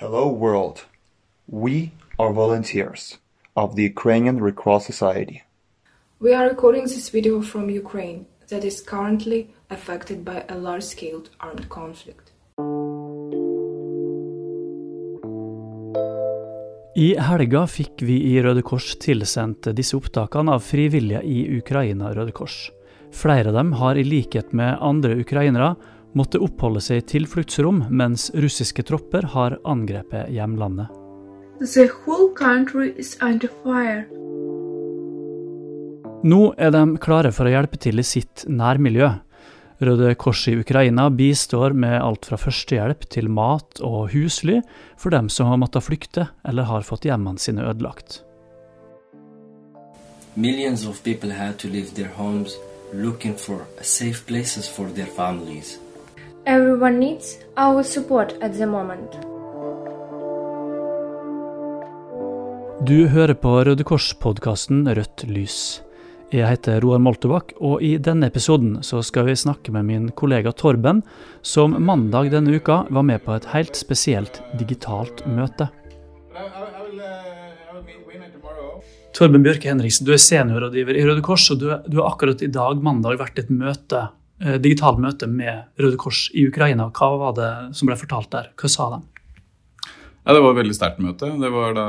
Hello world. We are volunteers of the Ukrainian Red Cross Society. We are recording this video from Ukraine that is currently affected by a large-scale armed conflict. I helga fikk vi i Røde Kors tilsendt disse opptakene av frivillige i Ukraina Røde Kors. Flere av dem har i likhet med andre ukrainere måtte oppholde seg i tilfluktsrom mens russiske tropper har angrepet hjemlandet. Nå er de klare for å hjelpe til i sitt nærmiljø. Røde Kors i Ukraina bistår med alt fra førstehjelp til mat og husly for dem som har måttet flykte eller har fått hjemmene sine ødelagt. Millions of people had to leave their homes looking for safe places for their families. Everyone needs our support at the moment. Du hører på Røde Kors-podkasten Rødt lys. Jeg heter Roar Moltebakk, og i denne episoden så skal vi snakke med min kollega Torben, som mandag denne uka var med på et helt spesielt digitalt møte. Torben Bjørke Henriksen, du er seniorrådgiver i Røde Kors, og du, du har akkurat i dag, mandag, vært i et møte, eh, digitalt møte med Røde Kors i Ukraina. Hva var det som ble fortalt der? Hva sa de? Ja, det var et veldig sterkt møte. Det var da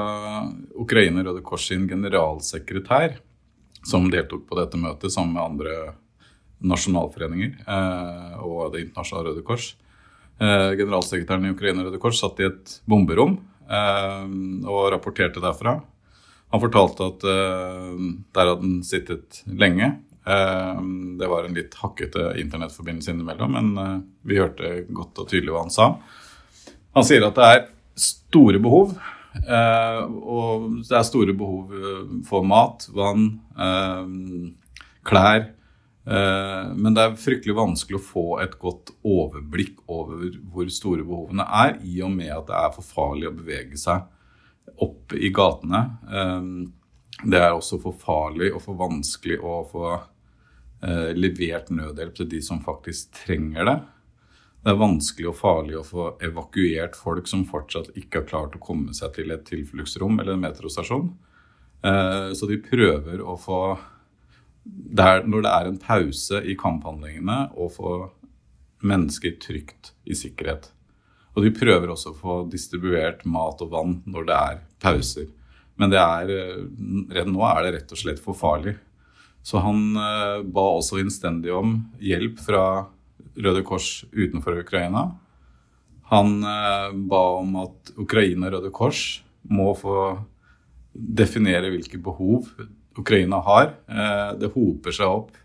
Ukraina Røde Kors sin generalsekretær som deltok på dette møtet sammen med andre nasjonalforeninger eh, og Det internasjonale Røde Kors. Eh, generalsekretæren i Ukraina Røde Kors satt i et bomberom eh, og rapporterte derfra. Han fortalte at eh, der hadde han sittet lenge. Eh, det var en litt hakkete internettforbindelse innimellom, men eh, vi hørte godt og tydelig hva han sa. Han sier at det er store behov Uh, og det er store behov eh, for mat, vann, klær. Men det er fryktelig vanskelig å få et godt overblikk over hvor store behovene er, i og med at det er for farlig å bevege seg opp i gatene. Det er også for farlig og for vanskelig å få levert nødhjelp til de som faktisk trenger det. Det er vanskelig og farlig å få evakuert folk som fortsatt ikke har klart å komme seg til et tilfluktsrom eller en metrostasjon. Eh, så de prøver å få der, Når det er en pause i kamphandlingene, å få mennesker trygt i sikkerhet. Og de prøver også å få distribuert mat og vann når det er pauser. Men er, redd nå er det rett og slett for farlig. Så han eh, ba også innstendig om hjelp fra Røde Kors utenfor Ukraina. Han eh, ba om at Ukraina og Røde Kors må få definere hvilke behov Ukraina har. Eh, det hoper seg opp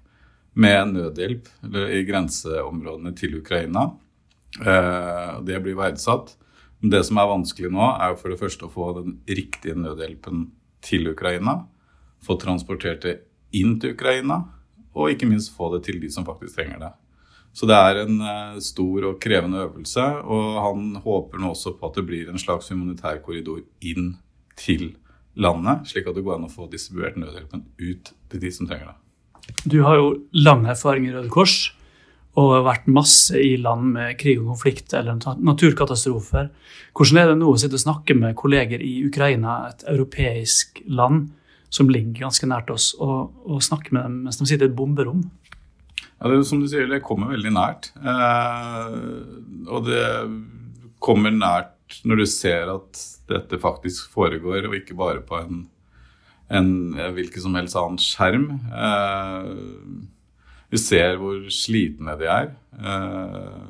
med nødhjelp i grenseområdene til Ukraina. Eh, det blir verdsatt. Det som er vanskelig nå, er for det første å få den riktige nødhjelpen til Ukraina. Få transportert det inn til Ukraina, og ikke minst få det til de som faktisk trenger det. Så det er en uh, stor og krevende øvelse. Og han håper nå også på at det blir en slags humanitær korridor inn til landet, slik at det går an å få distribuert nødhjelpen ut til de som trenger det. Du har jo lang erfaring i Røde Kors og vært masse i land med krig og konflikt eller naturkatastrofer. Hvordan er det nå å sitte og snakke med kolleger i Ukraina, et europeisk land som ligger ganske nært oss, og, og snakke med dem mens de sitter i et bomberom? Ja, det, som du sier, det kommer veldig nært. Eh, og det kommer nært når du ser at dette faktisk foregår, og ikke bare på en, en hvilken som helst annen skjerm. Eh, vi ser hvor slitne de er. Eh,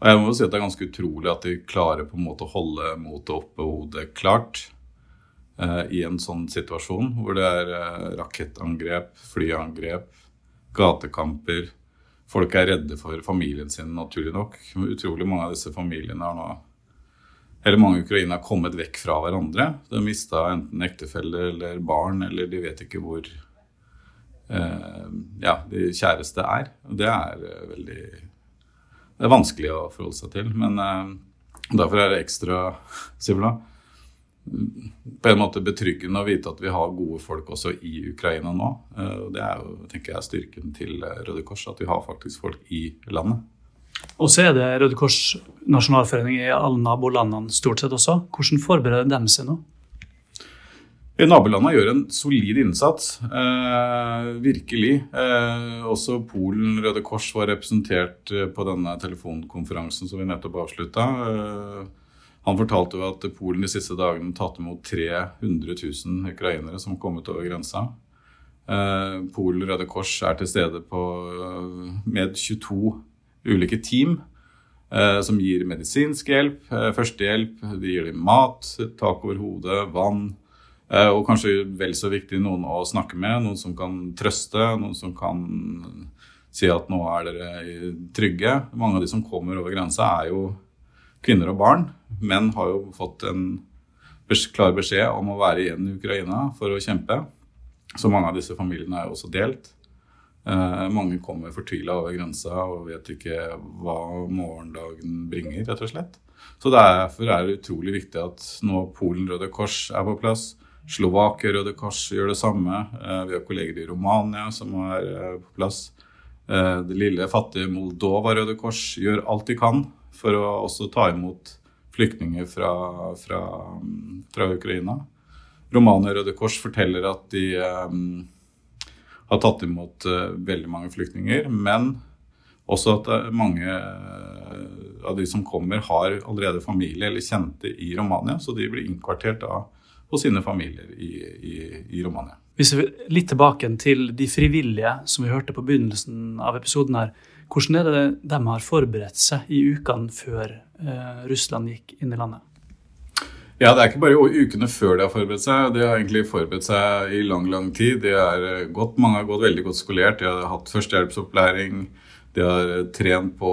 og jeg må jo si at det er ganske utrolig at de klarer på en måte å holde motet oppe hodet klart eh, i en sånn situasjon hvor det er eh, rakettangrep, flyangrep, gatekamper. Folk er redde for familien sin, naturlig nok. Utrolig mange av disse familiene har nå eller mange ukrainere har kommet vekk fra hverandre. De har mista enten ektefelle eller barn, eller de vet ikke hvor ja, de kjæreste er. Og det er eh, veldig Det er vanskelig å forholde seg til. Men eh, derfor er det ekstra Sivla, på en måte betryggende å vite at vi har gode folk også i Ukraina nå. og det er jo tenker jeg, styrken til eh, Røde Kors, at vi har faktisk folk i landet. Og så er det Røde Kors nasjonalforening i alle nabolandene stort sett også. Hvordan forbereder de seg nå? Nabolandene gjør en solid innsats, eh, virkelig. Eh, også Polen Røde Kors var representert eh, på denne telefonkonferansen som vi nettopp avslutta. Eh, han fortalte jo at Polen de siste dagene tatt imot 300 000 ukrainere som har kommet over grensa. Eh, Polen Røde Kors er til stede på, eh, med 22 ulike team. Som gir medisinsk hjelp, førstehjelp, de gir dem mat, tak over hodet, vann, og kanskje vel så viktig noen å snakke med, noen som kan trøste, noen som kan si at nå er dere trygge. Mange av de som kommer over grensa, er jo kvinner og barn. Menn har jo fått en klar beskjed om å være igjen i Ukraina for å kjempe. Så mange av disse familiene er jo også delt. Eh, mange kommer fortvila over grensa og vet ikke hva morgendagen bringer, rett og slett. Så derfor er det utrolig viktig at nå Polen Røde Kors er på plass, Slovakia Røde Kors gjør det samme. Eh, vi har kolleger i Romania som er eh, på plass. Eh, det lille, fattige Moldova Røde Kors gjør alt de kan for å også ta imot flyktninger fra, fra, fra Ukraina. Romania Røde Kors forteller at de um, har tatt imot uh, veldig mange flyktninger, men også at mange uh, av de som kommer, har allerede familie eller kjente i Romania, så de blir innkvartert da hos sine familier i, i, i Romania. Hvis vi litt tilbake til de frivillige som vi hørte på begynnelsen av episoden her. Hvordan er det de har forberedt seg i ukene før eh, Russland gikk inn i landet? Ja, Det er ikke bare ukene før de har forberedt seg, de har egentlig forberedt seg i lang lang tid. De er eh, godt, mange har gått veldig godt skolert, de har hatt førstehjelpsopplæring. De har trent på,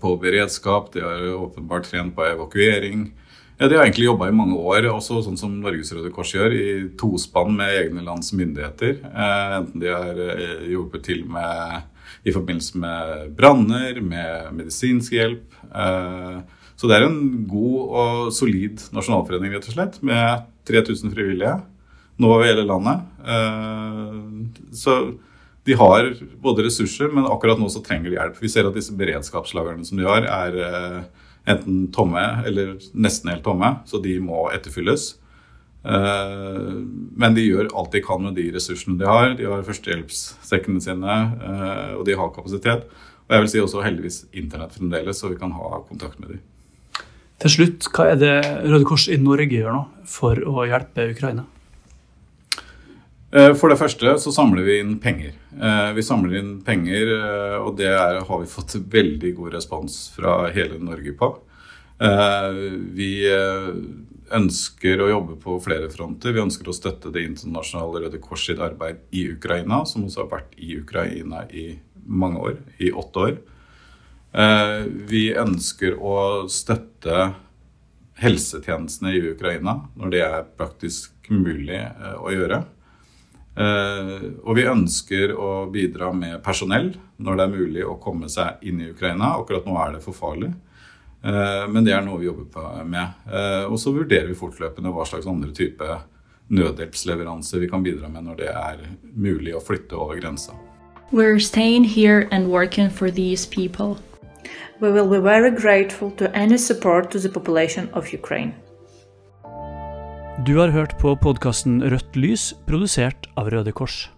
på beredskap, de har åpenbart trent på evakuering. Ja, De har egentlig jobba i mange år, også sånn som Norges Røde Kors gjør, i tospann med egne lands myndigheter. Eh, enten de har eh, hjulpet til med i forbindelse med branner, med medisinsk hjelp. Eh, så det er en god og solid nasjonalforening, rett og slett, med 3000 frivillige nå over hele landet. Så de har både ressurser, men akkurat nå så trenger de hjelp. Vi ser at disse beredskapslagrene som de har, er enten tomme eller nesten helt tomme, så de må etterfylles. Eh, men de gjør alt de kan med de ressursene de har. De har førstehjelpssekkene sine, eh, og de har kapasitet. Og jeg vil si også heldigvis internett fremdeles, så vi kan ha kontakt med dem. Til slutt, hva er det Røde Kors i Norge gjør nå for å hjelpe Ukraina? Eh, for det første så samler vi inn penger. Eh, vi samler inn penger, eh, og det er, har vi fått veldig god respons fra hele Norge på. Vi ønsker å jobbe på flere fronter. Vi ønsker å støtte Det internasjonale Røde Kors sitt arbeid i Ukraina, som også har vært i Ukraina i mange år, i åtte år. Vi ønsker å støtte helsetjenestene i Ukraina når det er praktisk mulig å gjøre. Uh, og vi ønsker å bidra med personell når det er mulig å komme seg inn i Ukraina. Akkurat nå er det for farlig, uh, men det er noe vi jobber med. Uh, og så vurderer vi fortløpende hva slags andre type nødhjelpsleveranser vi kan bidra med når det er mulig å flytte over grensa. We're staying here and working for these people. We will be very grateful to any support to the population of Ukraine. Du har hørt på podkasten Rødt lys, produsert av Røde Kors.